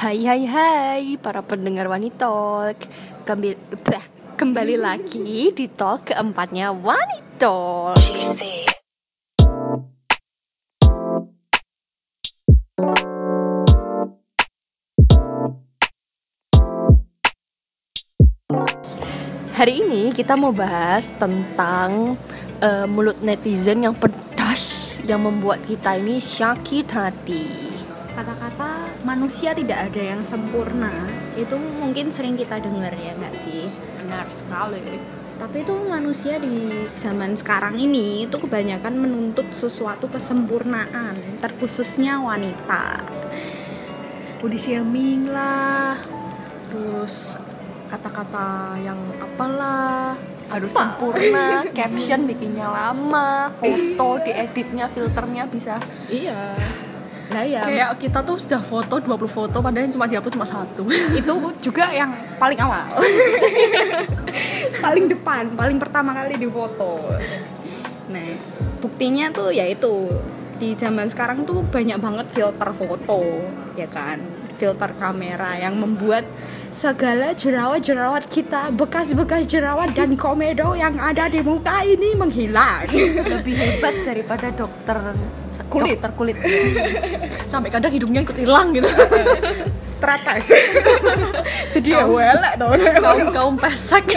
Hai hai hai para pendengar Wanitalk Kembali, kembali lagi di talk keempatnya Wanitalk Hari ini kita mau bahas tentang eh, mulut netizen yang pedas Yang membuat kita ini sakit hati kata-kata manusia tidak ada yang sempurna itu mungkin sering kita dengar ya nggak sih? Benar sekali. Tapi itu manusia di zaman sekarang ini itu kebanyakan menuntut sesuatu kesempurnaan terkhususnya wanita. Body shaming lah terus kata-kata yang apalah harus sempurna, caption bikinnya lama, foto dieditnya, filternya bisa iya nah ya kayak kita tuh sudah foto 20 foto padahal yang cuma diupload cuma satu. Itu juga yang paling awal. Paling depan paling pertama kali di foto nah buktinya tuh ya itu. Di zaman sekarang tuh banyak banget filter foto ya kan? Filter kamera yang membuat segala jerawat-jerawat kita bekas-bekas jerawat dan komedo yang ada di muka ini menghilang. Lebih hebat daripada dokter Kulit. dokter kulit. sampai kadang hidungnya ikut hilang gitu teratas jadi ya welek dong kaum kaum pesek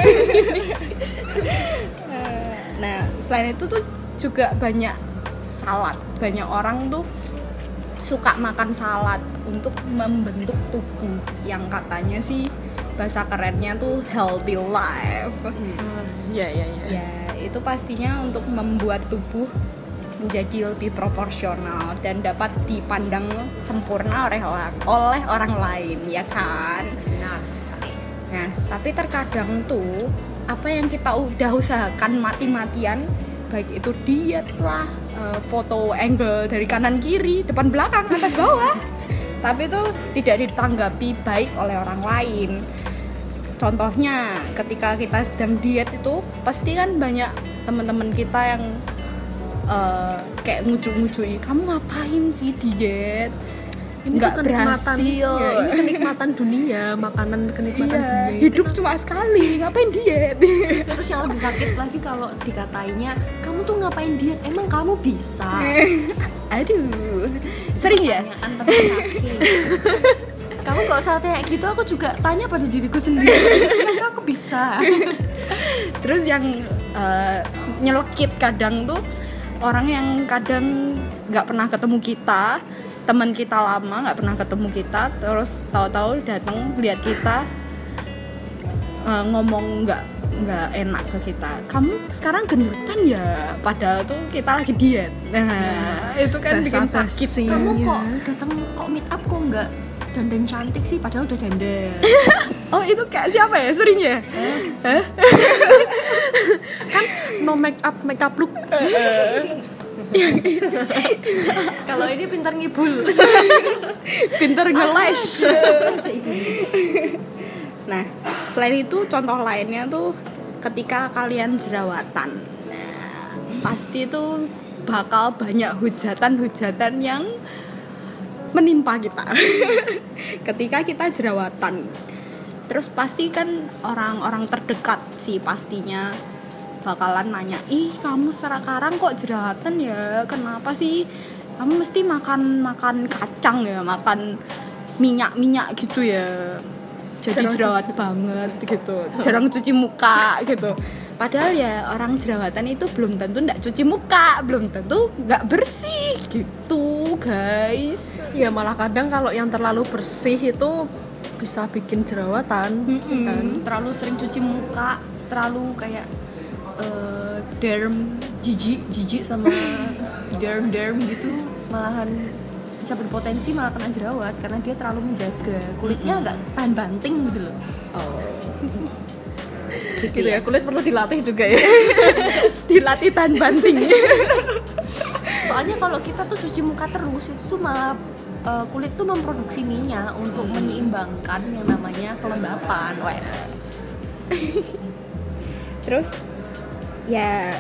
Nah, selain itu tuh juga banyak salad. Banyak orang tuh suka makan salad untuk membentuk tubuh yang katanya sih bahasa kerennya tuh healthy life. ya ya ya Ya, itu pastinya untuk membuat tubuh menjadi lebih proporsional dan dapat dipandang sempurna oleh orang, oleh orang lain, ya kan? Benar sekali. Nah, tapi terkadang tuh apa yang kita udah usahakan mati-matian baik itu diet lah, eh, foto angle dari kanan kiri, depan belakang, atas bawah. tapi itu tidak ditanggapi baik oleh orang lain. Contohnya, ketika kita sedang diet itu pasti kan banyak teman-teman kita yang eh, kayak ngucu-ngucuin, kamu ngapain sih diet? ini Nggak tuh kenikmatan berhasil." ya, ini kenikmatan dunia makanan kenikmatan Iya, dunia hidup cuma sekali, ngapain diet? Terus yang lebih sakit lagi kalau dikatainya kamu tuh ngapain diet? Emang kamu bisa? Aduh, sering ya? Kamu gak usah tanya gitu, aku juga tanya pada diriku sendiri. Kenapa aku bisa? Terus yang eh, nyelekit kadang tuh orang yang kadang nggak pernah ketemu kita, teman kita lama nggak pernah ketemu kita, terus tahu-tahu datang lihat kita eh, ngomong nggak nggak enak ke kita. Kamu sekarang gendutan ya, padahal tuh kita lagi diet. Nah, itu kan bikin sakit. Kamu Iya. kok datang kok meet up kok nggak dandan cantik sih? Padahal udah dandan. Oh itu kayak siapa ya sering ya? no make up make up look kalau ini pintar ngibul. pinter nge-lash nah selain itu contoh lainnya tuh ketika kalian jerawatan. Nah, pasti tuh bakal banyak hujatan-hujatan yang menimpa kita. Ketika kita jerawatan. Terus pasti kan orang-orang terdekat sih pastinya bakalan nanya ih kamu sekarang kok jerawatan ya? Kenapa sih? Kamu mesti makan makan kacang ya makan minyak minyak gitu ya jadi Jarang jerawat banget gitu. Jarang cuci muka gitu. Padahal ya orang jerawatan itu belum tentu nggak cuci muka belum tentu nggak bersih gitu guys. Ya malah kadang kalau yang terlalu bersih itu bisa bikin jerawatan Mm-mm. kan? Terlalu sering cuci muka, terlalu kayak eh, derm jijik jijik sama derm derm gitu malahan bisa berpotensi malah kena jerawat karena dia terlalu menjaga. Kulitnya nggak tahan banting gitu loh. oh. Gitu ya. kulit perlu dilatih juga ya. Dilatih tahan banting. Soalnya kalau kita tuh cuci muka terus itu tuh malah eh, kulit tuh memproduksi minyak untuk menyeimbangkan yang namanya kelembapan. Wes. terus ya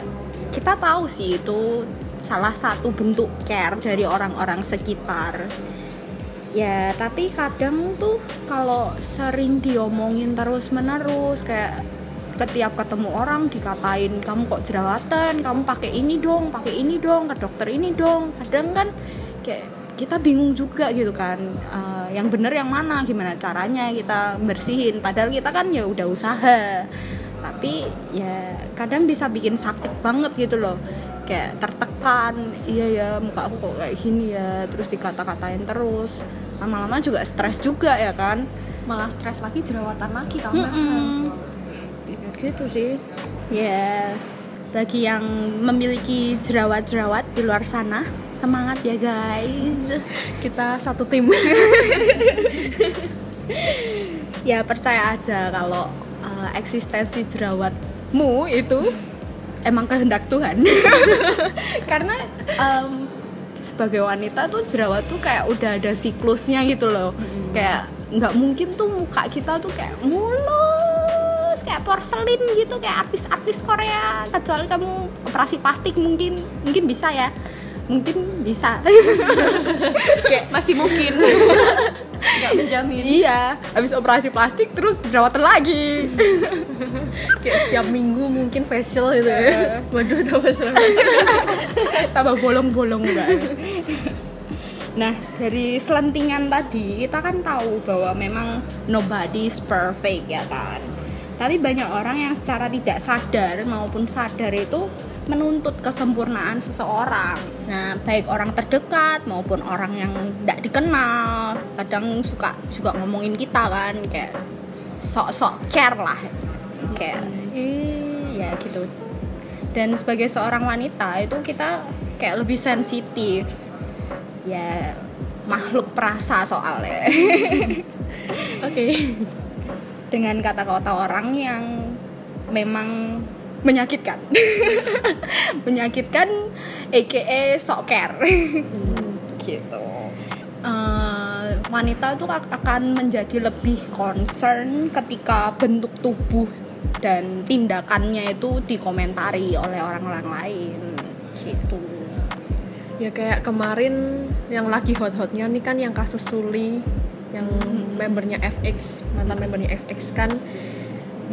kita tahu sih itu salah satu bentuk care dari orang-orang sekitar. Ya tapi kadang tuh kalau sering diomongin terus menerus kayak ketiap ketemu orang dikatain kamu kok jerawatan? Kamu pakai ini dong pakai ini dong ke dokter ini dong. Kadang kan kayak kita bingung juga gitu kan eh, yang bener yang mana gimana caranya kita bersihin. Padahal kita kan ya udah usaha. Tapi ya kadang bisa bikin sakit banget gitu loh kayak tertekan iya ya muka aku kok kayak gini ya terus dikata-katain terus. Lama-lama juga stres juga ya kan? Malah stres lagi jerawatan lagi kamu Mm-mm. gitu sih. Ya bagi yang memiliki jerawat-jerawat di luar sana semangat ya guys. Kita satu tim. Ya percaya aja kalau uh, eksistensi jerawatmu itu emang kehendak Tuhan. Karena um, sebagai wanita tuh jerawat tuh kayak udah ada siklusnya gitu loh. Kayak nggak mungkin tuh muka kita tuh kayak mulus kayak porselin gitu kayak artis-artis Korea. Kecuali kamu operasi plastik mungkin mungkin bisa ya. Mungkin bisa. Kayak masih mungkin nggak menjamin. Iya habis operasi plastik terus jerawatan lagi. Kayak setiap minggu mungkin facial gitu ya. Waduh tambah serem. Tambah bolong-bolong enggak Nah, dari selentingan tadi kita kan tahu bahwa memang nobody is perfect ya kan. Tapi banyak orang yang secara tidak sadar maupun sadar itu menuntut kesempurnaan seseorang. Nah, baik orang terdekat maupun orang yang tidak dikenal, kadang suka juga ngomongin kita kan kayak sok-sok care lah. Kayak eh ya gitu. Dan sebagai seorang wanita itu kita kayak lebih sensitif. Ya makhluk perasa soalnya. oke dengan kata-kata orang yang memang menyakitkan. Menyakitkan aka sok care. Gitu. Eh, wanita itu ak- akan menjadi lebih concern ketika bentuk tubuh dan tindakannya itu dikomentari oleh orang-orang lain. Gitu. Ya kayak kemarin yang lagi hot-hotnya nih kan yang kasus Suli yang membernya FX mantan membernya FX kan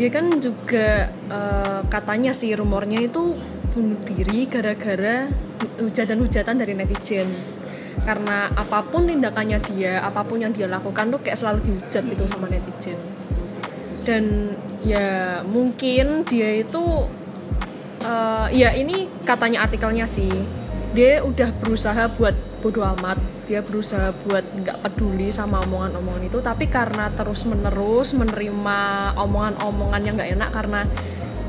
dia kan juga eh, katanya sih rumornya itu bunuh diri gara-gara hujatan-hujatan dari netizen. Karena apa pun tindakannya dia apa pun yang dia lakukan tuh kayak selalu dihujat gitu sama netizen. Dan ya mungkin dia itu eh, ya ini katanya artikelnya sih. Dia udah berusaha buat bodo amat dia berusaha buat nggak peduli sama omongan-omongan itu tapi karena terus menerus menerima omongan-omongan yang nggak enak karena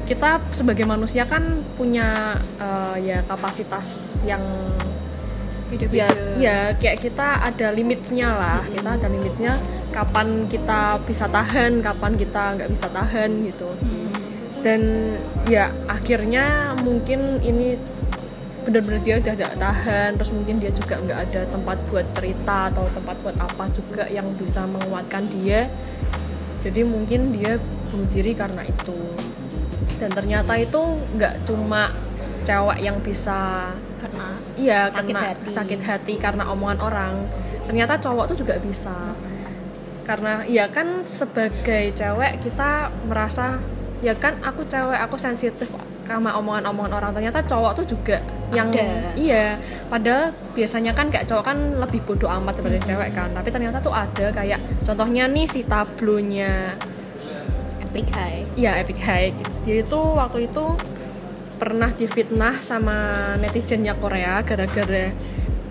kita sebagai manusia kan punya eh, ya kapasitas yang ya ya kayak kita ada limitnya lah. Kita ada limitnya kapan kita bisa tahan kapan kita nggak bisa tahan gitu. Dan ya akhirnya mungkin ini benar-benar dia udah tidak tahan terus mungkin dia juga nggak ada tempat buat cerita atau tempat buat apa juga yang bisa menguatkan dia. Jadi mungkin dia bunuh diri karena itu. Dan ternyata itu nggak cuma cewek yang bisa karena iya Sakit kena hati. sakit hati karena omongan orang. Ternyata cowok tuh juga bisa. Karena ya kan sebagai cewek kita merasa ya kan aku cewek aku sensitif sama omongan-omongan orang. Ternyata cowok tuh juga yang Ada. iya padahal biasanya kan kayak cowok kan lebih bodoh amat daripada cewek kan tapi ternyata tuh ada kayak contohnya nih si tablonya epic high Iya Epic High. Dia itu waktu itu pernah difitnah sama netizennya Korea gara-gara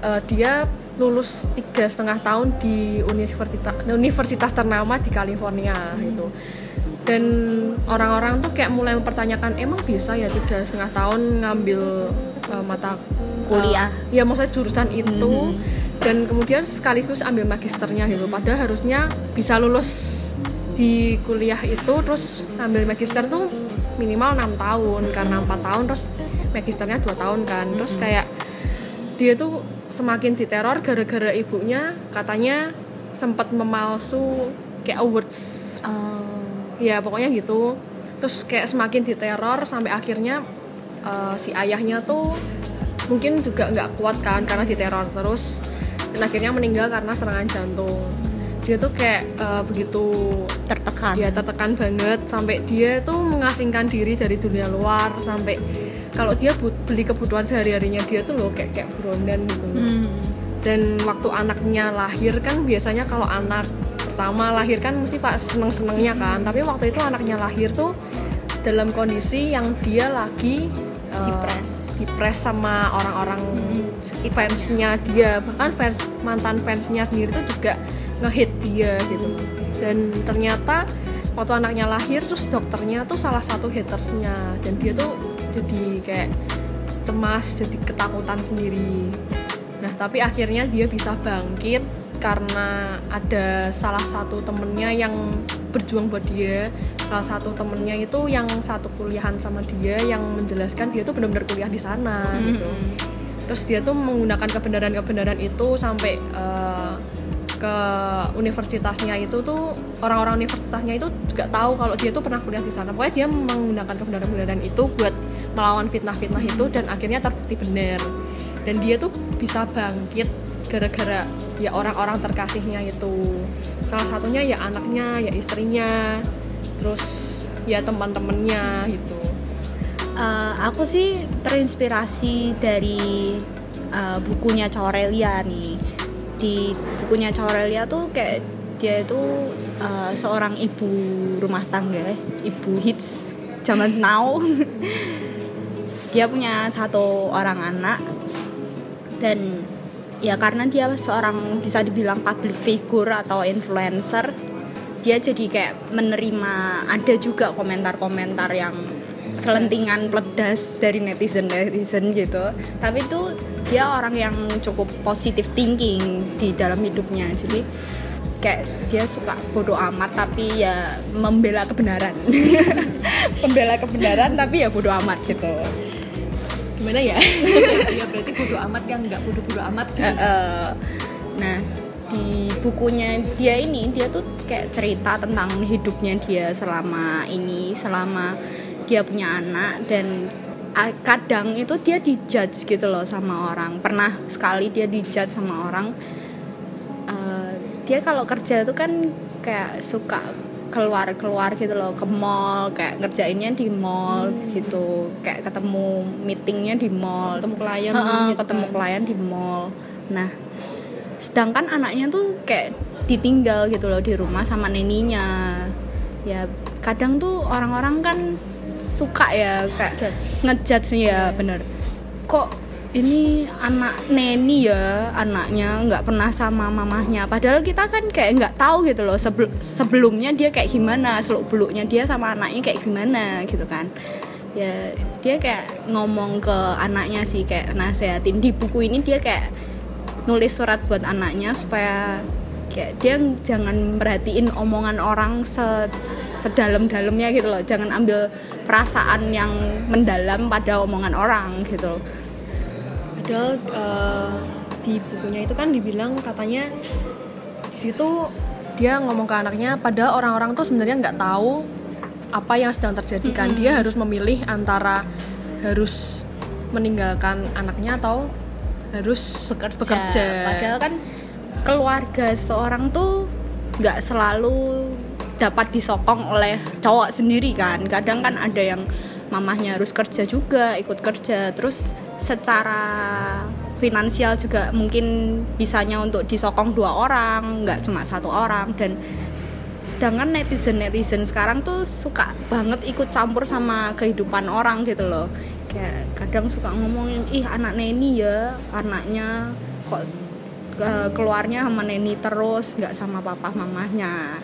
eh, dia lulus tiga setengah tahun di universitas universitas ternama di California gitu. Dan orang-orang tuh kayak mulai mempertanyakan emang bisa ya tiga setengah tahun ngambil eh, mata Kuliah. eh, ya maksudnya jurusan itu. Dan kemudian sekaligus ambil magisternya gitu. Padahal harusnya bisa lulus di kuliah itu terus ambil magister tuh minimal enam tahun. Karena empat tahun terus magisternya dua tahun kan. Terus kayak dia tuh semakin diteror gara-gara ibunya katanya sempat memalsu kayak awards ya pokoknya gitu. Terus kayak semakin diteror sampai akhirnya eh, si ayahnya tuh mungkin juga nggak kuat kan karena diteror terus. Dan akhirnya meninggal karena serangan jantung. Dia tuh kayak eh, begitu tertekan. Ya tertekan banget. Sampai dia tuh mengasingkan diri dari dunia luar. Sampai kalau dia beli kebutuhan sehari-harinya dia tuh loh kayak kayak buronan gitu loh. Hmm. dan waktu anaknya lahir kan biasanya kalau anak pertama lahir kan mesti pak seneng senengnya kan. Tapi waktu itu anaknya lahir tuh dalam kondisi yang dia lagi uh, Dipres. dipres sama orang-orang fansnya dia. Bahkan fans mantan fansnya sendiri tuh juga ngehit dia gitu. Dan ternyata waktu anaknya lahir terus dokternya tuh salah satu hatersnya. Dan dia tuh jadi kayak cemas jadi ketakutan sendiri. Nah tapi akhirnya dia bisa bangkit karena ada salah satu temennya yang berjuang buat dia. Salah satu temennya itu yang satu kuliahan sama dia yang menjelaskan dia tuh benar-benar kuliah di sana gitu. terus dia tuh menggunakan kebenaran-kebenaran itu sampai eh, ke universitasnya itu tuh orang-orang universitasnya itu juga tahu kalau dia tuh pernah kuliah di sana. Pokoknya dia menggunakan kebenaran-kebenaran itu buat melawan fitnah-fitnah itu dan akhirnya terbukti benar dan dia tuh bisa bangkit gara-gara ya orang-orang terkasihnya itu salah satunya ya anaknya ya istrinya terus ya teman-temannya gitu Eh, aku sih terinspirasi dari eh, bukunya Caurelia nih. Di bukunya Caurelia tuh kayak dia itu eh, seorang ibu rumah tangga, ibu hits zaman now. dia punya satu orang anak dan ya karena dia seorang bisa dibilang public figure atau influencer dia jadi kayak menerima ada juga komentar-komentar yang selentingan pledas dari netizen netizen gitu. Tapi itu dia orang yang cukup positive thinking di dalam hidupnya. Jadi kayak dia suka bodoh amat tapi ya membela kebenaran. Membela kebenaran tapi ya bodoh amat gitu gimana ya? Ya berarti bodo amat yang nggak bodo-bodo amat. Eh, nah di bukunya dia ini dia tuh kayak cerita tentang hidupnya dia selama ini selama dia punya anak dan ah, kadang itu dia dijudge gitu loh sama orang. Pernah sekali dia dijudge sama orang Eh, dia kalau kerja tuh kan kayak suka keluar keluar gitu loh ke mall kayak ngerjainnya di mall gitu. Kayak ketemu meetingnya di mall. Ketemu klien gitu ketemu kan. klien di mall. Nah sedangkan anaknya tuh kayak ditinggal gitu loh di rumah sama neninya. Ya kadang tuh orang-orang kan suka ya kayak Judge. ngejudge ya bener. Kok ini anak neni ya anaknya nggak pernah sama mamahnya. Padahal kita kan kayak nggak tahu gitu loh sebel- sebelumnya dia kayak gimana seluk beluknya dia sama anaknya kayak gimana gitu kan. Ya dia kayak ngomong ke anaknya sih kayak nasehatin. Di buku ini dia kayak nulis surat buat anaknya supaya kayak dia jangan merhatiin omongan orang se sedalam-dalamnya gitu loh. Jangan ambil perasaan yang mendalam pada omongan orang gitu loh Padahal eh, di bukunya itu kan dibilang katanya di situ dia ngomong ke anaknya padahal orang-orang tuh sebenarnya nggak tahu apa yang sedang terjadi kan dia harus memilih antara harus meninggalkan anaknya atau harus bekerja, Padahal kan keluarga seorang tuh nggak selalu dapat disokong oleh cowok sendiri kan. Kadang kan ada yang mamahnya harus kerja juga, ikut kerja. Terus secara finansial juga mungkin bisanya untuk disokong dua orang, nggak cuma satu orang. Dan sedangkan netizen netizen sekarang tuh suka banget ikut campur sama kehidupan orang gitu loh. Kayak kadang suka ngomongin ih anak neni ya anaknya kok eh, keluarnya sama neni terus nggak sama papa mamahnya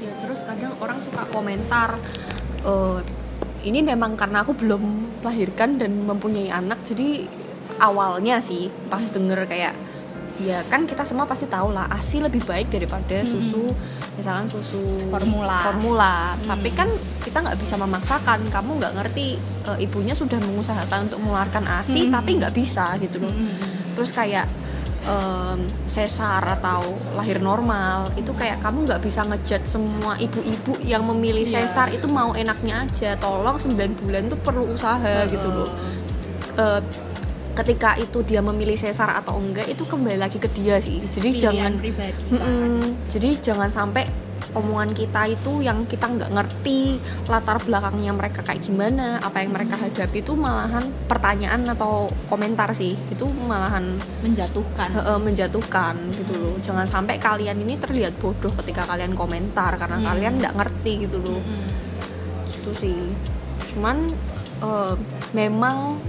ya terus kadang orang suka komentar eh, ini memang karena aku belum melahirkan dan mempunyai anak jadi awalnya sih pas denger kayak ya kan kita semua pasti tahu lah asi lebih baik daripada susu misalkan susu Formula. formula. Tapi kan kita nggak bisa memaksakan kamu nggak ngerti eh, ibunya sudah mengusahakan untuk mengeluarkan asi tapi nggak bisa gitu loh. Terus kayak em, sesar atau lahir normal itu kayak kamu nggak bisa ngejudge semua ibu-ibu yang memilih Iya. sesar itu mau enaknya aja tolong 9 bulan tuh perlu usaha gitu loh Eh, ketika itu dia memilih sesar atau enggak itu kembali lagi ke dia sih jadi Pilihan jangan pribadi kan. Mm-mm. jadi jangan sampai omongan kita itu yang kita nggak ngerti latar belakangnya mereka kayak gimana apa yang mereka hadapi itu malahan pertanyaan atau komentar sih itu malahan menjatuhkan he- he, menjatuhkan gitu loh jangan sampai kalian ini terlihat bodoh ketika kalian komentar karena Hmm. kalian nggak ngerti gitu loh Mm. gitu sih cuman eh, memang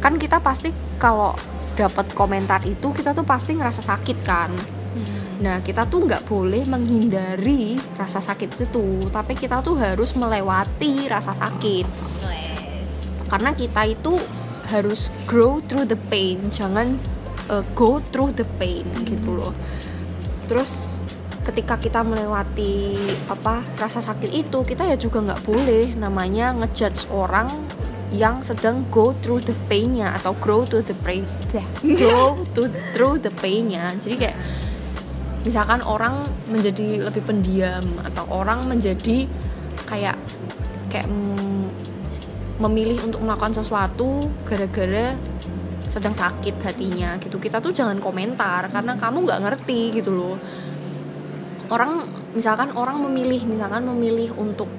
kan kita pasti kalau dapat komentar itu kita tuh pasti ngerasa sakit kan. Nah kita tuh nggak boleh menghindari rasa sakit itu tapi kita tuh harus melewati rasa sakit. Karena kita itu harus grow through the pain jangan uh, go through the pain gitu loh. Terus ketika kita melewati apa rasa sakit itu kita ya juga nggak boleh namanya ngejudge orang yang sedang go through the pain-nya atau grow to the pain grow to through the pain-nya. Jadi kayak misalkan orang menjadi lebih pendiam atau orang menjadi kayak kayak memilih untuk melakukan sesuatu gara-gara sedang sakit hatinya gitu. Kita tuh jangan komentar karena kamu nggak ngerti gitu loh. Orang misalkan orang memilih misalkan memilih untuk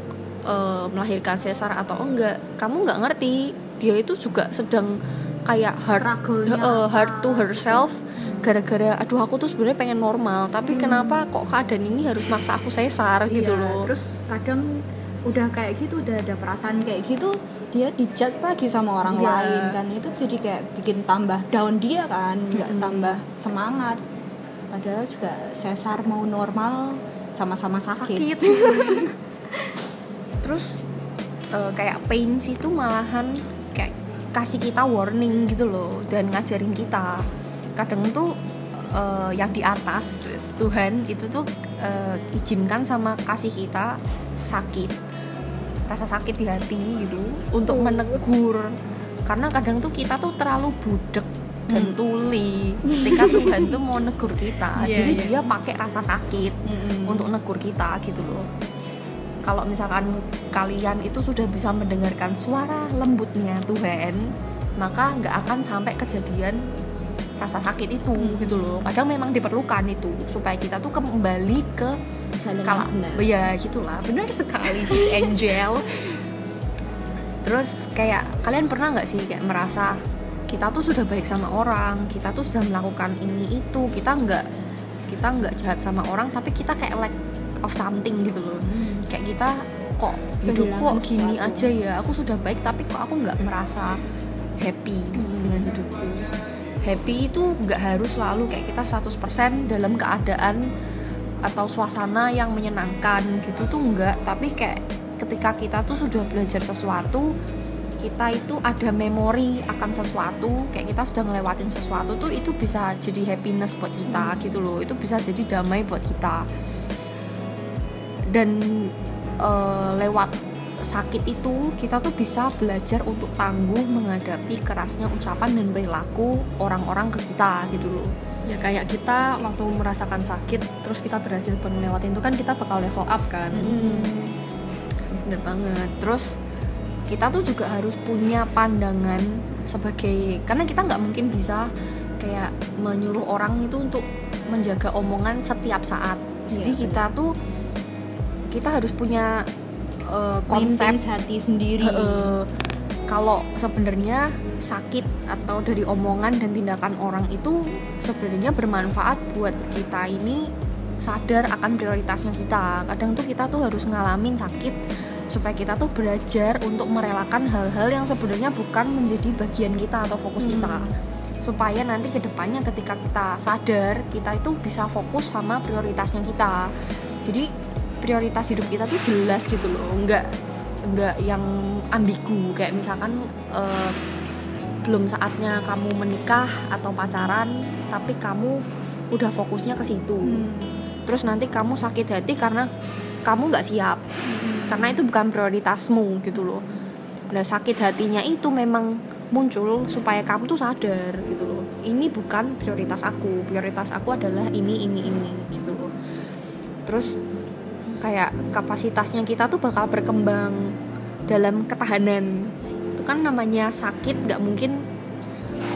eh, melahirkan sesar atau enggak kamu nggak ngerti. Dia itu juga sedang kayak hard eh, hard to herself gara-gara aduh aku tuh sebenarnya pengen normal tapi kenapa kok keadaan ini harus maksa aku sesar gitu Iya, loh. terus kadang udah kayak gitu udah ada perasaan kayak gitu dia dijudge lagi sama orang Iya. lain kan itu jadi kayak bikin tambah down dia kan nggak Mm-mm. tambah semangat. Padahal juga sesar mau normal sama-sama sakit, sakit. Terus eh, kayak pain sih itu malahan kayak kasih kita warning gitu loh dan ngajarin kita kadang tuh eh, yang di atas Tuhan itu tuh eh, izinkan sama kasih kita sakit rasa sakit di hati gitu untuk Oh. menegur karena kadang tuh kita tuh terlalu budek dan Hmm. tuli ketika Tuhan tuh mau negur kita Iya, jadi iya. dia pakai rasa sakit Mm-mm. untuk negur kita gitu loh kalau misalkan kalian itu sudah bisa mendengarkan suara lembutnya Tuhan maka nggak akan sampai kejadian rasa sakit itu gitu loh kadang memang diperlukan itu supaya kita tuh kembali ke Jalan kalau benar. ya gitulah benar sekali sis Angel terus kayak kalian pernah nggak sih kayak merasa kita tuh sudah baik sama orang kita tuh sudah melakukan ini itu kita nggak kita nggak jahat sama orang tapi kita kayak lack of something gitu loh Hmm. kayak kita kok hidup kok gini sesuatu. aja ya aku sudah baik tapi kok aku nggak merasa happy Hmm. Happy itu nggak harus selalu kayak kita 100% dalam keadaan atau suasana yang menyenangkan gitu tuh enggak tapi kayak ketika kita tuh sudah belajar sesuatu kita itu ada memori akan sesuatu kayak kita sudah ngelewatin sesuatu tuh itu bisa jadi happiness buat kita gitu loh. Itu bisa jadi damai buat kita. Dan eh, lewat sakit itu kita tuh bisa belajar untuk tangguh menghadapi kerasnya ucapan dan perilaku orang-orang ke kita gitu loh. Ya kayak kita waktu merasakan sakit terus kita berhasil melewati itu kan kita bakal level up kan. Bener banget. Terus kita tuh juga harus punya pandangan sebagai karena kita nggak mungkin bisa kayak menyuruh orang itu untuk menjaga omongan setiap saat. Jadi Iya, kita tuh kita harus punya eh, konsep hati sendiri eh, kalau sebenarnya sakit atau dari omongan dan tindakan orang itu sebenarnya bermanfaat buat kita ini sadar akan prioritasnya kita. Kadang tuh kita tuh harus ngalamin sakit supaya kita tuh belajar untuk merelakan hal-hal yang sebenarnya bukan menjadi bagian kita atau fokus kita. Supaya nanti ke depannya ketika kita sadar kita itu bisa fokus sama prioritasnya kita. Jadi prioritas hidup kita tuh jelas gitu loh, nggak nggak yang ambigu. Kayak misalkan eh, belum saatnya kamu menikah atau pacaran tapi kamu udah fokusnya ke situ. Hmm. terus nanti kamu sakit hati karena kamu nggak siap. Karena itu bukan prioritasmu gitu loh. Nah sakit hatinya itu memang muncul supaya kamu tuh sadar gitu loh. Ini bukan prioritas aku. Prioritas aku adalah ini ini ini gitu loh. Terus kayak kapasitasnya kita tuh bakal berkembang dalam ketahanan. Itu kan namanya sakit nggak mungkin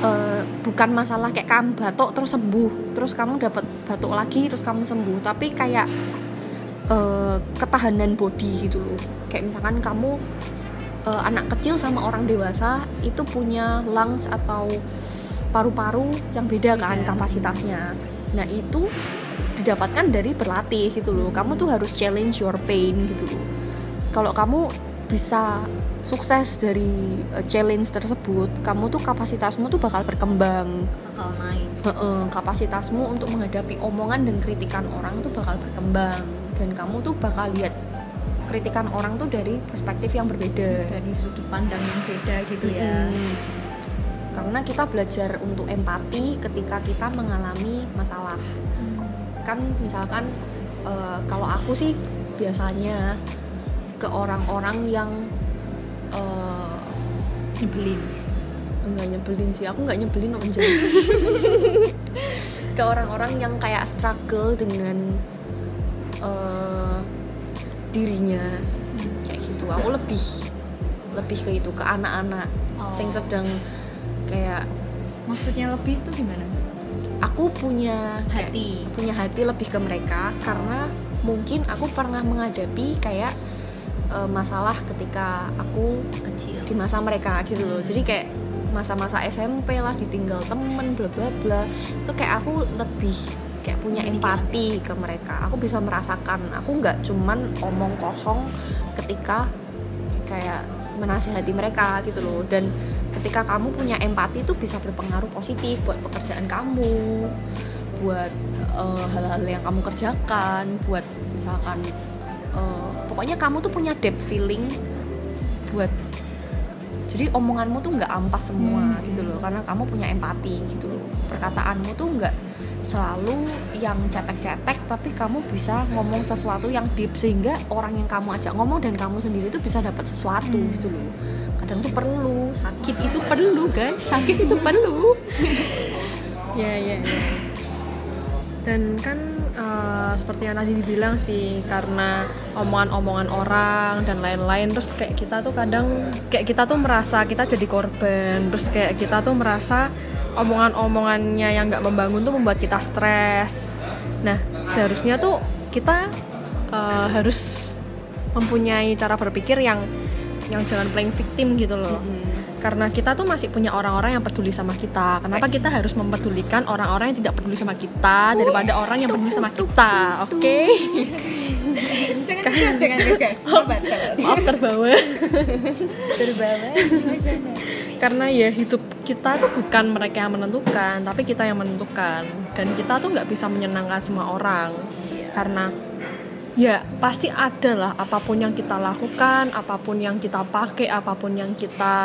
eh, bukan masalah kayak kamu batuk terus sembuh terus kamu dapat batuk lagi terus kamu sembuh tapi kayak eh, ketahanan body gitu loh. Kayak misalkan kamu eh, anak kecil sama orang dewasa itu punya lungs atau paru-paru yang beda kan Beda. kapasitasnya. Nah itu didapatkan dari berlatih gitu loh. Kamu tuh harus challenge your pain gitu loh. Kalau kamu bisa sukses dari uh, challenge tersebut kamu tuh kapasitasmu tuh bakal berkembang. Bakal naik. Kapasitasmu untuk menghadapi omongan dan kritikan orang tuh bakal berkembang. Dan kamu tuh bakal lihat kritikan orang tuh dari perspektif yang berbeda. Dari sudut pandang yang beda gitu ya. Mm. karena kita belajar untuk empati ketika kita mengalami masalah kan misalkan eh, kalau aku sih biasanya ke orang-orang yang eh, nyebelin. Enggak nyebelin sih aku nggak nyebelin om ke orang-orang yang kayak struggle dengan eh, dirinya kayak gitu. Aku lebih lebih ke itu ke anak-anak Oh. yang sedang kayak maksudnya lebih tuh gimana aku punya hati punya hati lebih ke mereka karena mungkin aku pernah menghadapi kayak eh, masalah ketika aku kecil. di masa mereka gitu loh. Jadi kayak masa-masa SMP lah ditinggal temen bla bla bla. Itu kayak aku lebih kayak punya empati ke mereka. Aku bisa merasakan. Aku nggak cuman omong kosong ketika kayak menasihati mereka gitu loh. Dan ketika kamu punya empati itu bisa berpengaruh positif buat pekerjaan kamu buat eh, hal-hal yang kamu kerjakan buat misalkan eh, pokoknya kamu tuh punya depth feeling buat jadi omonganmu tuh nggak ampas semua gitu loh karena kamu punya empati gitu loh. Perkataanmu tuh nggak selalu yang cetek-cetek tapi kamu bisa ngomong sesuatu yang deep sehingga orang yang kamu ajak ngomong dan kamu sendiri tuh bisa dapat sesuatu gitu loh. Kadang tuh perlu sakit itu perlu guys. Sakit itu perlu. Ya ya ya. dan kan eh, seperti yang tadi dibilang sih karena omongan-omongan orang dan lain-lain terus kayak kita tuh kadang kayak kita tuh merasa kita jadi korban terus kayak kita tuh merasa omongan-omongannya yang nggak membangun tuh membuat kita stres nah seharusnya tuh kita eh, harus mempunyai cara berpikir yang yang jangan playing victim gitu loh karena kita tuh masih punya orang-orang yang peduli sama kita. Kenapa Yes. kita harus mempedulikan orang-orang yang tidak peduli sama kita daripada orang yang peduli sama kita? Oke. jangan jangan sahabat. Maaf terbawa. terbawa Karena ya hidup kita tuh bukan mereka yang menentukan, tapi kita yang menentukan. Dan kita tuh nggak bisa menyenangkan semua orang. Karena ya pasti ada lah apa pun yang kita lakukan, apa pun yang kita pakai, apa pun yang kita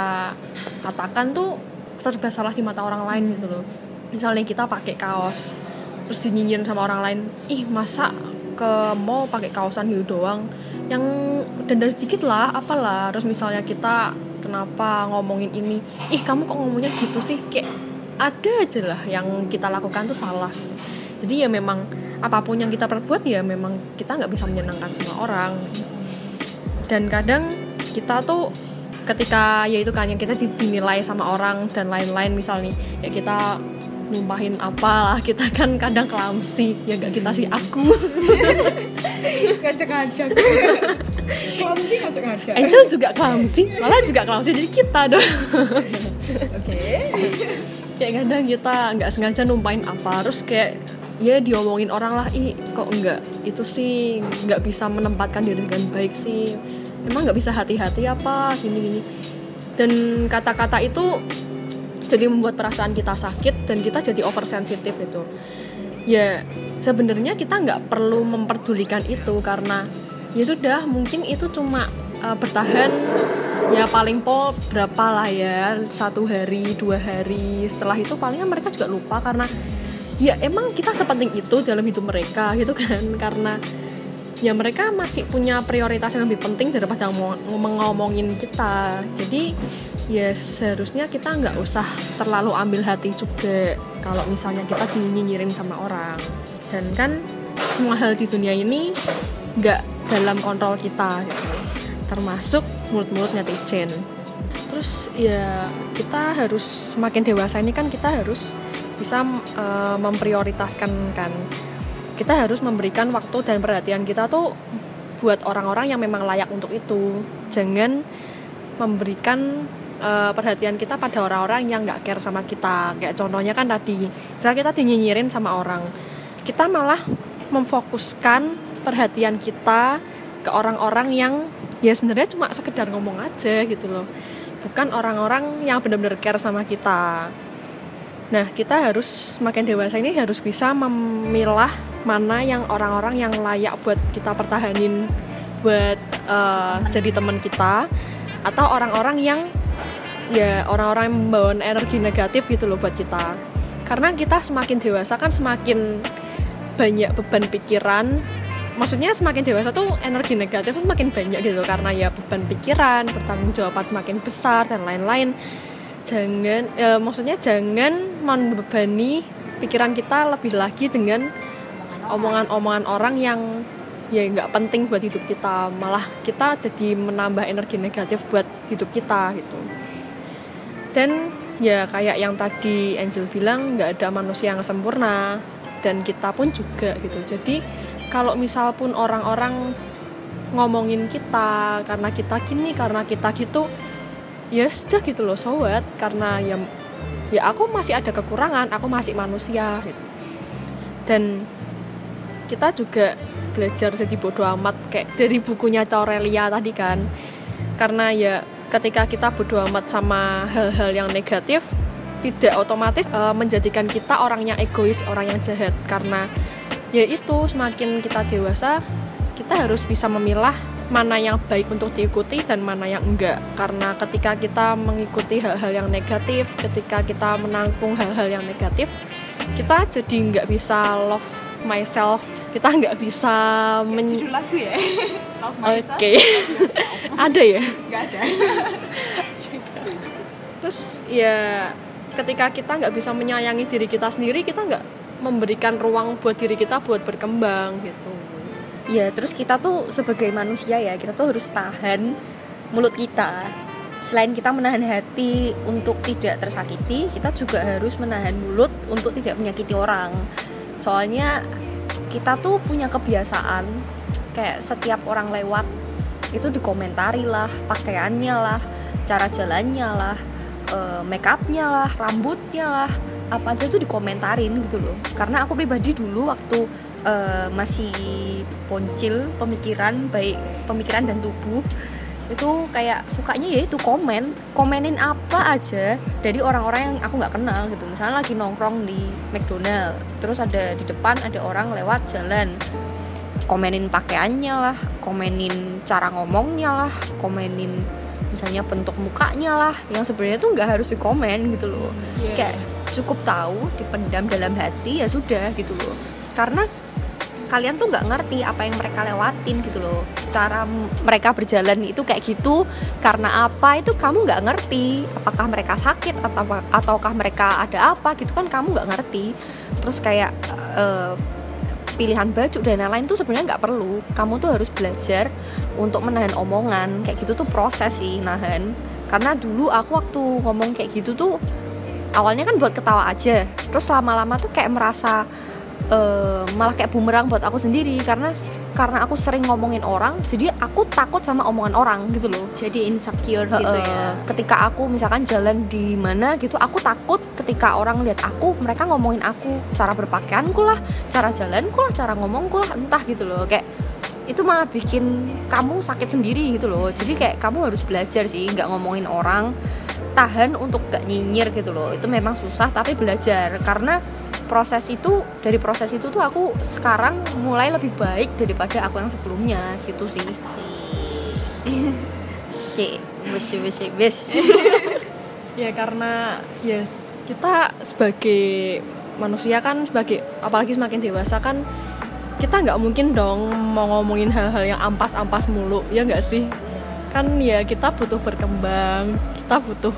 katakan tuh serba salah di mata orang lain gitu loh. Misalnya kita pakai kaos, terus dinyinyirin sama orang lain, ih masa ke mall pakai kaosan gitu doang, yang dandan sedikit lah, apalah. Terus misalnya kita kenapa ngomongin ini, ih kamu kok ngomongnya gitu sih, kayak ada aja lah yang kita lakukan tuh salah. Jadi ya memang apa pun yang kita perbuat ya memang kita nggak bisa menyenangkan semua orang dan kadang kita tuh ketika ya itu kan yang kita di- dinilai sama orang dan lain-lain misalnya ya kita numpahin apalah kita kan kadang kelamsi ya gak kita sih aku. Ngajak-ngajak. Klamsi ngajak-ngajak. Angel juga kelamsi malah juga kelamsi jadi kita dong. Oke. Kayak kadang kita nggak sengaja numpahin apa terus kayak ya diomongin orang lah ih kok enggak itu sih nggak bisa menempatkan diri dengan baik sih. Emang nggak bisa hati-hati apa gini gini dan kata-kata itu jadi membuat perasaan kita sakit dan kita jadi oversensitif itu. Ya sebenarnya kita nggak perlu memperdulikan itu karena ya sudah mungkin itu cuma uh, bertahan ya paling pol berapa lah ya satu hari dua hari. Setelah itu palingan mereka juga lupa karena ya emang kita sepenting itu dalam hidup mereka gitu kan. Karena ya mereka masih punya prioritas yang lebih penting daripada ngomong- ngomong-ngomongin kita. Jadi ya seharusnya kita nggak usah terlalu ambil hati juga kalau misalnya kita dinyinyirin sama orang. Dan kan semua hal di dunia ini nggak dalam kontrol kita gitu. Termasuk mulut-mulut netizen. Terus ya kita harus semakin dewasa ini kan kita harus bisa uh, memprioritaskan kan. Kita harus memberikan waktu dan perhatian kita tuh buat orang-orang yang memang layak untuk itu. Jangan memberikan uh, perhatian kita pada orang-orang yang nggak care sama kita kayak contohnya kan tadi misalnya kita dinyinyirin sama orang kita malah memfokuskan perhatian kita ke orang-orang yang ya sebenarnya cuma sekedar ngomong aja gitu loh bukan orang-orang yang benar-benar care sama kita. Nah, kita harus semakin dewasa ini harus bisa memilah mana yang orang-orang yang layak buat kita pertahanin buat uh, jadi teman kita atau orang-orang yang ya orang-orang yang membawa energi negatif gitu loh buat kita. Karena kita semakin dewasa kan semakin banyak beban pikiran. Maksudnya semakin dewasa tuh energi negatif tuh semakin banyak gitu karena ya beban pikiran bertanggung jawaban semakin besar dan lain-lain. Jangan e, maksudnya jangan membebani pikiran kita lebih lagi dengan omongan-omongan orang yang ya nggak penting buat hidup kita. Malah kita jadi menambah energi negatif buat hidup kita gitu dan ya kayak yang tadi Angel bilang nggak ada manusia yang sempurna dan kita pun juga gitu. Jadi kalau misal pun orang-orang ngomongin kita karena kita gini karena kita gitu ya sudah gitu loh sobat karena ya ya aku masih ada kekurangan aku masih manusia gitu. Dan kita juga belajar jadi bodoh amat kayak dari bukunya Corelia tadi kan. Karena ya ketika kita bodoh amat sama hal-hal yang negatif tidak otomatis uh, menjadikan kita orang yang egois orang yang jahat. Karena ya itu semakin kita dewasa kita harus bisa memilah mana yang baik untuk diikuti dan mana yang enggak. Karena ketika kita mengikuti hal-hal yang negatif ketika kita menanggung hal-hal yang negatif kita jadi nggak bisa love myself. Kita nggak bisa men lagu ya oke. okay. ada ya? Nggak ada. Terus ya ketika kita nggak bisa menyayangi diri kita sendiri kita nggak memberikan ruang buat diri kita buat berkembang gitu. Ya terus kita tuh sebagai manusia ya kita tuh harus tahan mulut kita. Selain kita menahan hati untuk tidak tersakiti kita juga harus menahan mulut untuk tidak menyakiti orang. Soalnya kita tuh punya kebiasaan kayak setiap orang lewat itu dikomentari lah pakaiannya lah cara jalannya lah uh, make upnya lah rambutnya lah apa aja tuh dikomentarin gitu loh. Karena aku pribadi dulu waktu uh, masih poncil pemikiran baik pemikiran dan tubuh itu kayak sukanya ya itu komen komenin apa aja dari orang-orang yang aku nggak kenal gitu. Misalnya lagi nongkrong di McDonald terus ada di depan ada orang lewat jalan komenin pakaiannya lah komenin cara ngomongnya lah komenin misalnya bentuk mukanya lah yang sebenarnya tuh nggak harus dikomen gitu loh. Yeah. kayak cukup tahu dipendam dalam hati ya sudah gitu loh. Karena kalian tuh nggak ngerti apa yang mereka lewatin gitu loh. Cara mereka berjalan itu kayak gitu karena apa? Itu kamu nggak ngerti. Apakah mereka sakit atau ataukah mereka ada apa gitu kan kamu nggak ngerti. Terus kayak uh, pilihan baju dan lain-lain tuh sebenarnya nggak perlu. Kamu tuh harus belajar untuk menahan omongan. Kayak gitu tuh proses sih nahan. Karena dulu aku waktu ngomong kayak gitu tuh awalnya kan buat ketawa aja. Terus lama-lama tuh kayak merasa uh, malah kayak bumerang buat aku sendiri. Karena karena aku sering ngomongin orang jadi aku takut sama omongan orang gitu loh. Jadi insecure uh, gitu ya. Ketika aku misalkan jalan di mana gitu aku takut ketika orang lihat aku mereka ngomongin aku cara berpakaianku lah cara jalanku lah cara ngomongku lah entah gitu loh. Kayak itu malah bikin kamu sakit sendiri gitu loh. Jadi kayak kamu harus belajar sih nggak ngomongin orang tahan untuk gak nyinyir gitu loh. Itu memang susah tapi belajar. Karena proses itu dari proses itu tuh aku sekarang mulai lebih baik daripada aku yang sebelumnya gitu sih. Sih. Bes bes bes ya karena ya kita sebagai manusia kan sebagai apalagi semakin dewasa kan kita nggak mungkin dong mau ngomongin hal-hal yang ampas-ampas mulu ya nggak sih? Kan ya kita butuh berkembang kita butuh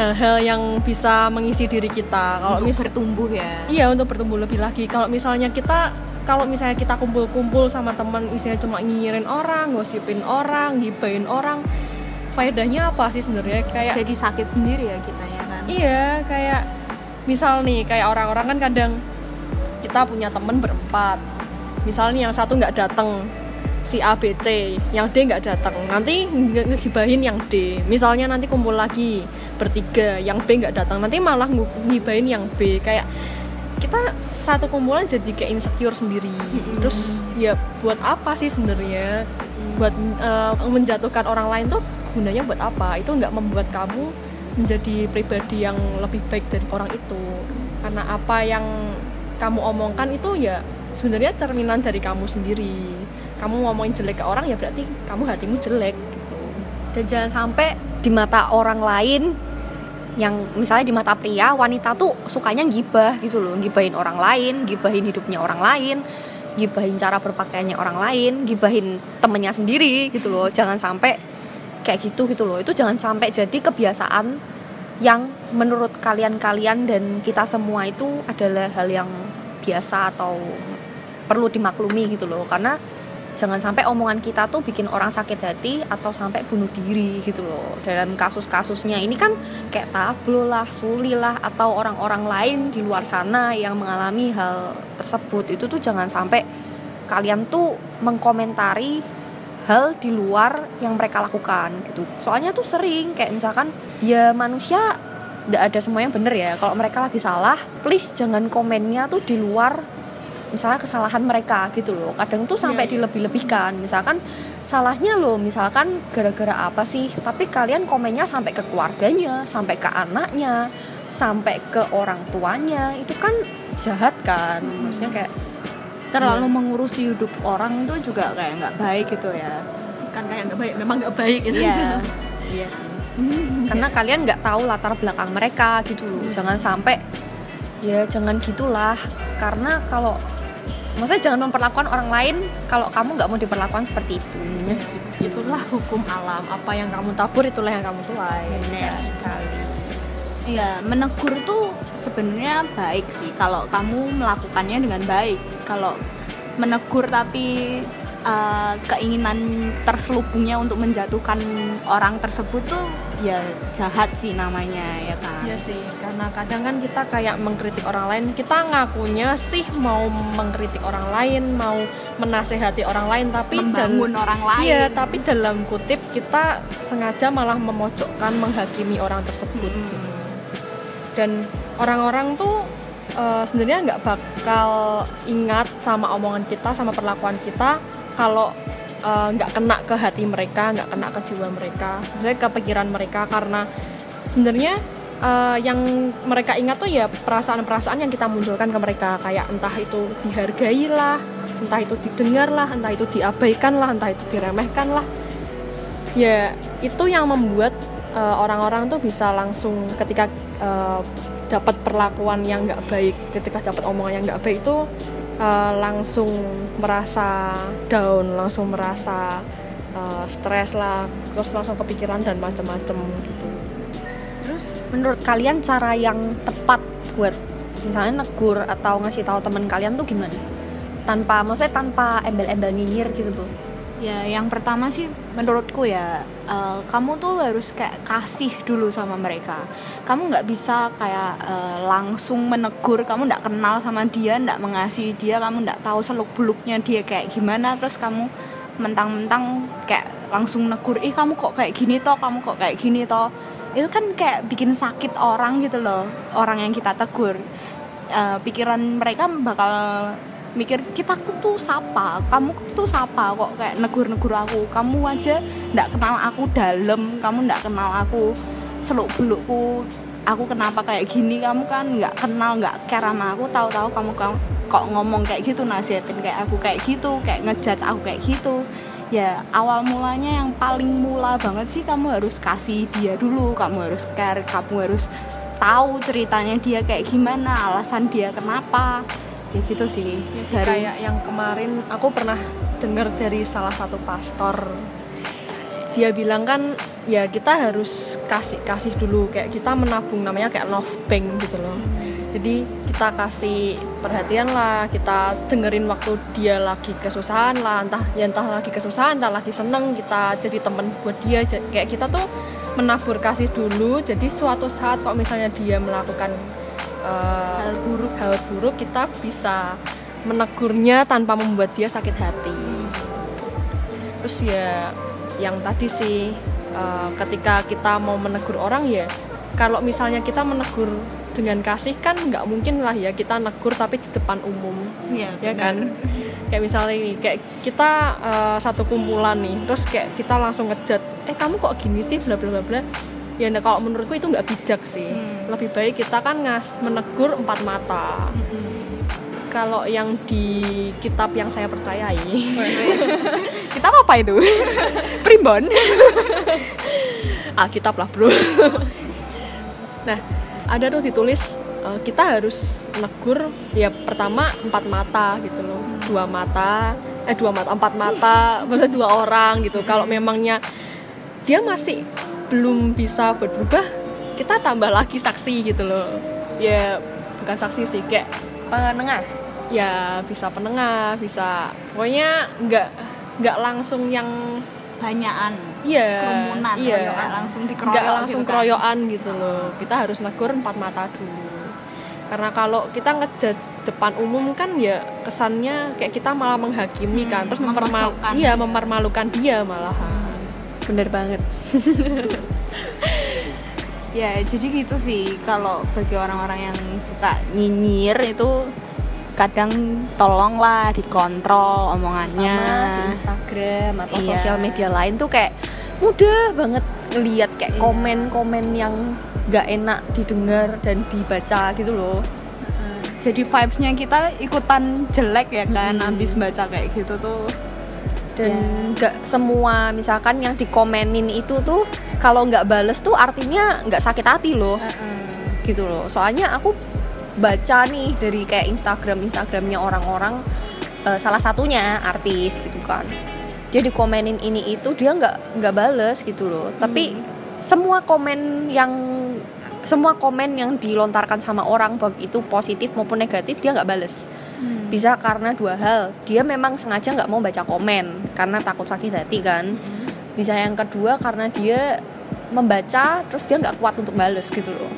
hal-hal yang bisa mengisi diri kita kalau mis bertumbuh ya iya untuk bertumbuh lebih lagi kalau misalnya kita kalau misalnya kita kumpul-kumpul sama teman isinya cuma nyinyirin orang gosipin orang gibain orang faedahnya apa sih sebenarnya kayak jadi sakit sendiri ya kita ya kan Iya, kayak misal nih, kayak orang-orang kan kadang kita punya temen berempat. Misal nih yang satu nggak datang, si A, B, C, yang D nggak datang. Nanti nge- ngegibahin yang D. Misalnya nanti kumpul lagi bertiga, yang B nggak datang. Nanti malah ngibahin yang B. Kayak kita satu kumpulan jadi kayak insecure sendiri. Terus ya buat apa sih sebenarnya? Buat eh, menjatuhkan orang lain tuh gunanya buat apa? Itu nggak membuat kamu menjadi pribadi yang lebih baik dari orang itu karena apa yang kamu omongkan itu ya sebenarnya cerminan dari kamu sendiri kamu ngomongin jelek ke orang ya berarti kamu hatimu jelek gitu dan jangan sampai di mata orang lain yang misalnya di mata pria wanita tuh sukanya gibah gitu loh. Gibahin orang lain gibahin hidupnya orang lain gibahin cara berpakaiannya orang lain gibahin temennya sendiri gitu loh. Jangan sampai kayak gitu gitu loh. Itu jangan sampai jadi kebiasaan yang menurut kalian-kalian dan kita semua itu adalah hal yang biasa atau perlu dimaklumi gitu loh. Karena jangan sampai omongan kita tuh bikin orang sakit hati atau sampai bunuh diri gitu loh. Dalam kasus-kasusnya. Ini kan kayak tablo lah, suli lah atau orang-orang lain di luar sana yang mengalami hal tersebut. Itu tuh jangan sampai kalian tuh mengkomentari hal di luar yang mereka lakukan gitu. Soalnya tuh sering kayak misalkan ya manusia tidak ada semuanya bener ya. Kalau mereka lagi salah please jangan komennya tuh di luar misalnya kesalahan mereka gitu loh. Kadang tuh sampai Iya, iya. dilebih-lebihkan. Misalkan salahnya loh misalkan gara-gara apa sih? Tapi kalian komennya sampai ke keluarganya sampai ke anaknya sampai ke orang tuanya. Itu kan jahat kan? Maksudnya kayak terlalu mengurusi hidup orang tuh juga kayak nggak baik gitu ya. Kan kayak nggak baik memang nggak baik gitu. Iya. iya. Sih karena kalian nggak tahu latar belakang mereka gitu loh. Jangan sampai ya jangan gitulah. Karena kalau maksudnya jangan memperlakukan orang lain kalau kamu nggak mau diperlakukan seperti itu. Gitu. itulah hukum alam. Apa yang kamu tabur itulah yang kamu tuai. Benar sekali. Iya, menegur tuh sebenarnya baik sih. Kalau kamu melakukannya dengan baik. Kalau menegur tapi uh, keinginan terselubungnya untuk menjatuhkan orang tersebut tuh ya jahat sih namanya ya kan. Iya sih, karena kadang kan kita kayak mengkritik orang lain, kita ngakunya sih mau mengkritik orang lain, mau menasehati orang lain, tapi Membangun orang lain. Iya, tapi dalam kutip kita sengaja malah memojokkan, menghakimi orang tersebut. Mm. Dan orang-orang tuh eh, sebenarnya nggak bakal ingat sama omongan kita, sama perlakuan kita kalau eh, nggak kena ke hati mereka, nggak kena ke jiwa mereka, misalnya ke pikiran mereka karena sebenarnya eh, yang mereka ingat tuh ya perasaan-perasaan yang kita munculkan ke mereka kayak entah itu dihargai lah, entah itu didengar lah, entah itu diabaikan lah, entah itu diremehkan lah. Ya itu yang membuat eh, orang-orang tuh bisa langsung ketika eh, dapat perlakuan yang nggak baik, ketika dapat omongan yang nggak baik itu eh, langsung merasa down, langsung merasa eh, stres lah, terus langsung kepikiran dan macam-macam gitu. terus menurut kalian cara yang tepat buat misalnya negur atau ngasih tahu teman kalian tuh gimana tanpa maksudnya tanpa embel-embel nyinyir gitu loh Ya, yang pertama sih menurutku ya, eh, kamu tuh harus kayak kasih dulu sama mereka. Kamu nggak bisa kayak eh, langsung menegur, kamu nggak kenal sama dia, nggak mengasihi dia, kamu nggak tahu seluk beluknya dia kayak gimana, terus kamu mentang-mentang kayak langsung negur, ih kamu kok kayak gini toh, kamu kok kayak gini toh, itu kan kayak bikin sakit orang gitu loh, orang yang kita tegur. Eh, pikiran mereka bakal mikir kita tuh sapa kamu tuh sapa kok kayak negur-negur aku. Kamu aja ndak kenal aku dalam kamu ndak kenal aku seluk belukku aku kenapa kayak gini? Kamu kan nggak kenal nggak care sama aku. Tahu-tahu kamu kamu kok ngomong kayak gitu nasihatin kayak aku kayak gitu kayak ngejudge aku kayak gitu. Ya awal mulanya yang paling mula banget sih kamu harus kasih dia dulu. Kamu harus care kamu harus tahu ceritanya dia kayak gimana alasan dia kenapa ya gitu sih Ya sih, Dari- kayak yang kemarin aku pernah dengar dari salah satu pastor. Dia bilang kan ya kita harus kasih kasih dulu kayak kita menabung namanya kayak love bank gitu loh. Jadi kita kasih perhatian lah kita dengerin waktu dia lagi kesusahan lah entah ya entah lagi kesusahan entah lagi seneng kita jadi temen buat dia. Kayak kita tuh menabur kasih dulu jadi suatu saat kok misalnya dia melakukan eh, hal buruk hal buruk kita bisa menegurnya tanpa membuat dia sakit hati. Terus ya yang tadi sih eh, ketika kita mau menegur orang ya kalau misalnya kita menegur dengan kasih kan nggak mungkin lah ya kita negur tapi di depan umum. Iya, ya benar. kan? Kayak misalnya ini kayak kita eh, satu kumpulan nih terus kayak kita langsung ngejudge eh kamu kok gini sih? Bla bla bla bla ya nah, kalau menurutku itu nggak bijak sih. Hmm. lebih baik kita kan ngas menegur empat mata. Kalau yang di kitab yang saya percayai. Kita apa itu? Primbon. Alkitab lah bro. Nah ada tuh ditulis eh, kita harus negur ya pertama empat mata gitu loh. Dua mata eh dua mata empat mata maksudnya dua orang gitu. Kalau memangnya dia masih belum bisa berubah kita tambah lagi saksi gitu loh ya bukan saksi sih kayak penengah ya bisa penengah bisa pokoknya nggak nggak langsung yang banyakan Iya, kerumunan iya. langsung dikeroyok Nggak langsung gitu kan. keroyokan gitu loh. Kita harus negur empat mata dulu. Karena kalau kita ngejudge depan umum kan ya kesannya kayak kita malah menghakimi kan, terus mempermal memojokkan. iya mempermalukan dia malahan. Bener banget ya jadi gitu sih kalau bagi orang-orang yang suka nyinyir itu kadang tolonglah dikontrol omongannya di Instagram atau Iya. sosial media lain tuh kayak mudah banget ngelihat kayak Iya. komen-komen yang gak enak didengar dan dibaca gitu loh jadi vibesnya kita ikutan jelek ya kan Hmm. habis baca kayak gitu tuh dan Ya. nggak semua misalkan yang dikomenin itu tuh kalau nggak bales tuh artinya nggak sakit hati loh. Gitu loh. Soalnya aku baca nih dari kayak Instagram Instagramnya orang-orang eh, salah satunya artis gitu kan. Dia dikomenin ini itu dia nggak nggak bales gitu loh. Tapi semua komen yang semua komen yang dilontarkan sama orang baik itu positif maupun negatif dia nggak bales bisa karena dua hal. Dia memang sengaja nggak mau baca komen karena takut sakit hati kan? Bisa yang kedua karena dia membaca terus dia nggak kuat untuk bales gitu loh.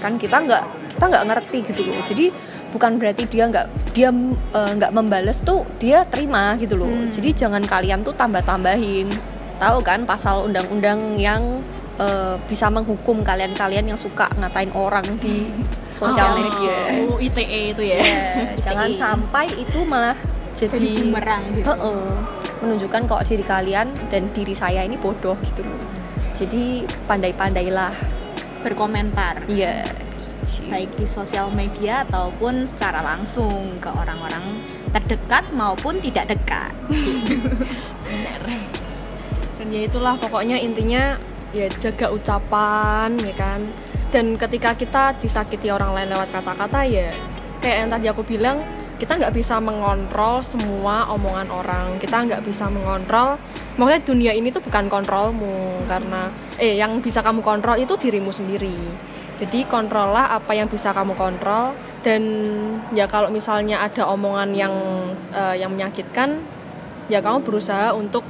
Kan kita nggak kita nggak ngerti gitu loh. Jadi bukan berarti dia nggak dia eh, nggak membales tuh dia terima gitu loh. Hmm. jadi jangan kalian tuh tambah tambahin tahu kan pasal undang-undang yang eh, bisa menghukum kalian-kalian yang suka ngatain orang di sosial media. Oh, ITE itu ya. Ya, jangan ITE. sampai itu malah jadi, jadi bumerang gitu. Heeh. menunjukkan kalau diri kalian dan diri saya ini bodoh gitu jadi pandai-pandailah. Berkomentar. Iya. Baik di sosial media ataupun secara langsung ke orang-orang terdekat maupun tidak dekat. Dan ya itulah pokoknya intinya ya jaga ucapan ya kan? Dan ketika kita disakiti orang lain lewat kata-kata ya kayak yang tadi aku bilang kita nggak bisa mengontrol semua omongan orang. Kita nggak bisa mengontrol maksudnya dunia ini tuh bukan kontrolmu karena eh yang bisa kamu kontrol itu dirimu sendiri. Jadi kontrol lah apa yang bisa kamu kontrol dan ya kalau misalnya ada omongan yang eh, yang menyakitkan ya kamu berusaha untuk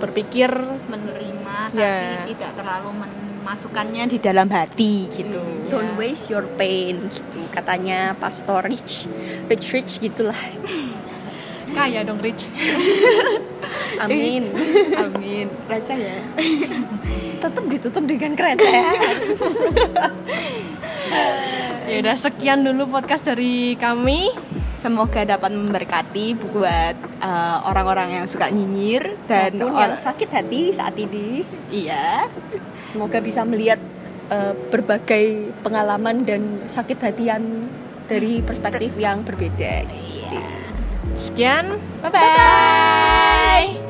berpikir menerima Ya. tapi tidak terlalu memasukkannya di dalam hati gitu. Don't waste your pain gitu. Katanya pastor rich rich rich gitulah. Kaya dong Rich. Amin. Amin. Baca ya. Tetap ditutup dengan kereta ya udah sekian dulu podcast dari kami semoga dapat memberkati buat eh, orang-orang yang suka nyinyir dan maupun yang or- sakit hati saat ini. Iya. Semoga bisa melihat eh, berbagai pengalaman dan sakit hatian dari perspektif yang berbeda. Gitu. sekian. Bye bye